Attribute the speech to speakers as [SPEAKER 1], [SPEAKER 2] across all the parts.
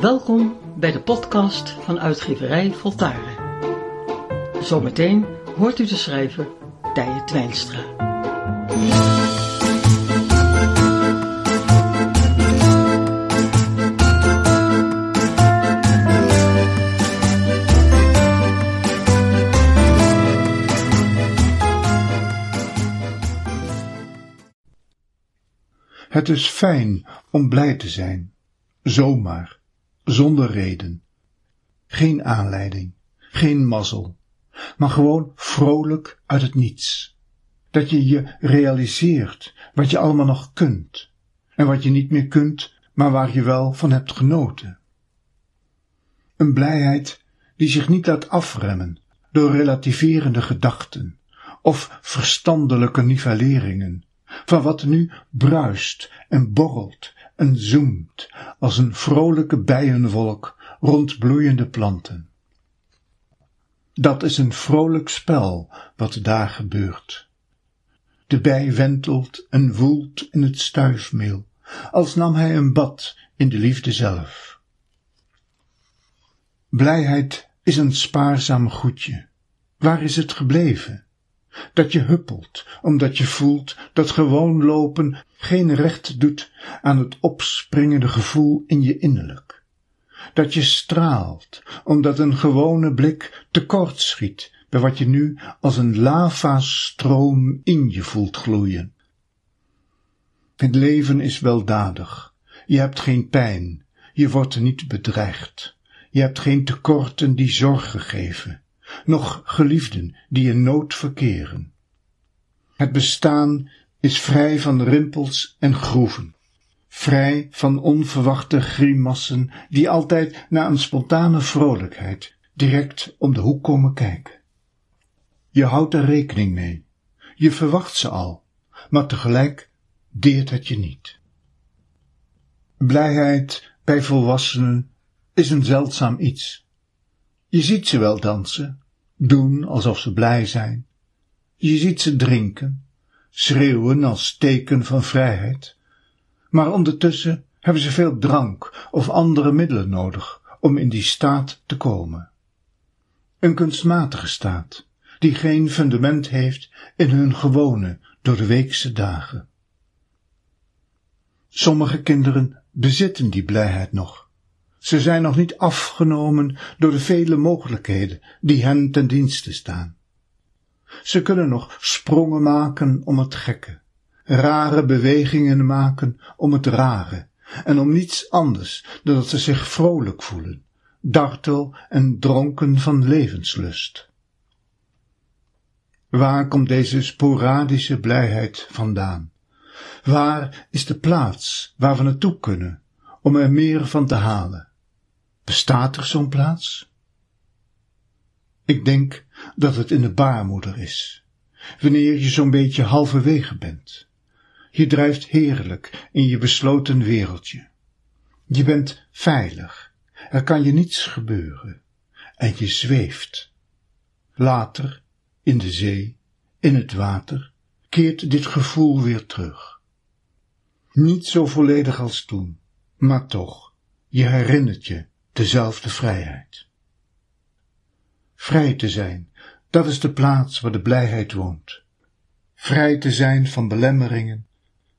[SPEAKER 1] Welkom bij de podcast van uitgeverij Voltaren. Zometeen hoort u de schrijver Tije Twijnstra.
[SPEAKER 2] Het is fijn om blij te zijn, zomaar, zonder reden. Geen aanleiding, geen mazzel, maar gewoon vrolijk uit het niets. Dat je je realiseert wat je allemaal nog kunt en wat je niet meer kunt, maar waar je wel van hebt genoten. Een blijheid die zich niet laat afremmen door relativerende gedachten of verstandelijke nivelleringen van wat nu bruist en borrelt en zoemt als een vrolijke bijenwolk rond bloeiende planten. Dat is een vrolijk spel wat daar gebeurt. De bij wentelt en woelt in het stuifmeel, als nam hij een bad in de liefde zelf. Blijheid is een spaarzaam goedje. Waar is het gebleven? Dat je huppelt, omdat je voelt dat gewoon lopen geen recht doet aan het opspringende gevoel in je innerlijk. Dat je straalt, omdat een gewone blik tekort schiet bij wat je nu als een lavastroom in je voelt gloeien. Het leven is weldadig. Je hebt geen pijn. Je wordt niet bedreigd. Je hebt geen tekorten die zorgen geven noch geliefden die in nood verkeren. Het bestaan is vrij van rimpels en groeven, vrij van onverwachte grimassen die altijd na een spontane vrolijkheid direct om de hoek komen kijken. Je houdt er rekening mee, je verwacht ze al, maar tegelijk deert het je niet. Blijheid bij volwassenen is een zeldzaam iets. Je ziet ze wel dansen, doen alsof ze blij zijn. Je ziet ze drinken, schreeuwen als teken van vrijheid. Maar ondertussen hebben ze veel drank of andere middelen nodig om in die staat te komen. Een kunstmatige staat, die geen fundament heeft in hun gewone, door de weekse dagen. Sommige kinderen bezitten die blijheid nog, ze zijn nog niet afgenomen door de vele mogelijkheden die hen ten dienste staan. Ze kunnen nog sprongen maken om het gekke, rare bewegingen maken om het rare, en om niets anders dan dat ze zich vrolijk voelen, dartel en dronken van levenslust. Waar komt deze sporadische blijheid vandaan? Waar is de plaats waar we naartoe kunnen om er meer van te halen? Bestaat er zo'n plaats? Ik denk dat het in de baarmoeder is, wanneer je zo'n beetje halverwege bent. Je drijft heerlijk in je besloten wereldje. Je bent veilig, er kan je niets gebeuren, en je zweeft. Later, in de zee, in het water, keert dit gevoel weer terug. Niet zo volledig als toen, maar toch, je herinnert je dezelfde vrijheid. Vrij te zijn, dat is de plaats waar de blijheid woont. Vrij te zijn van belemmeringen,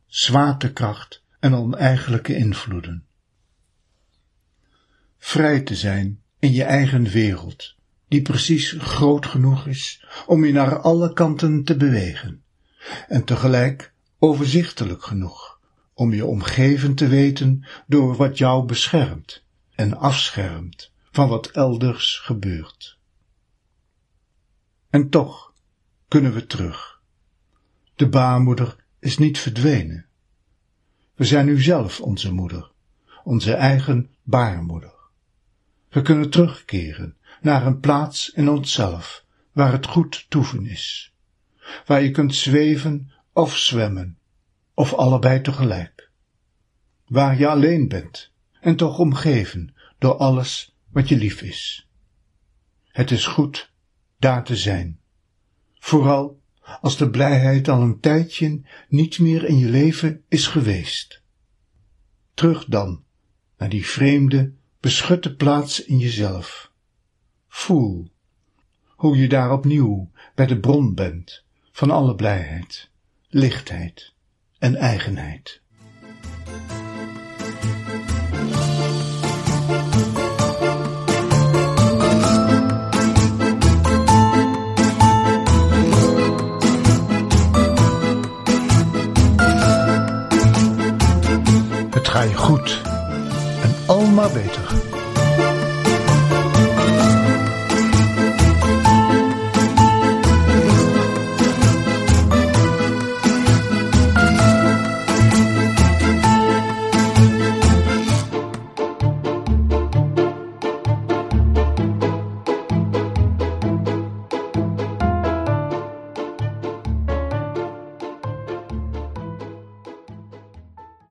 [SPEAKER 2] zwaartekracht en oneigenlijke invloeden. Vrij te zijn in je eigen wereld, die precies groot genoeg is om je naar alle kanten te bewegen, en tegelijk overzichtelijk genoeg om je omgeven te weten door wat jou beschermt en afschermt van wat elders gebeurt. En toch kunnen we terug. De baarmoeder is niet verdwenen. We zijn nu zelf onze moeder, onze eigen baarmoeder. We kunnen terugkeren naar een plaats in onszelf waar het goed toeven is, waar je kunt zweven of zwemmen, of allebei tegelijk, waar je alleen bent en toch omgeven door alles wat je lief is. Het is goed daar te zijn, vooral als de blijheid al een tijdje niet meer in je leven is geweest. Terug dan naar die vreemde, beschutte plaats in jezelf. Voel hoe je daar opnieuw bij de bron bent van alle blijheid, lichtheid en eigenheid. Ga je goed en al maar beter.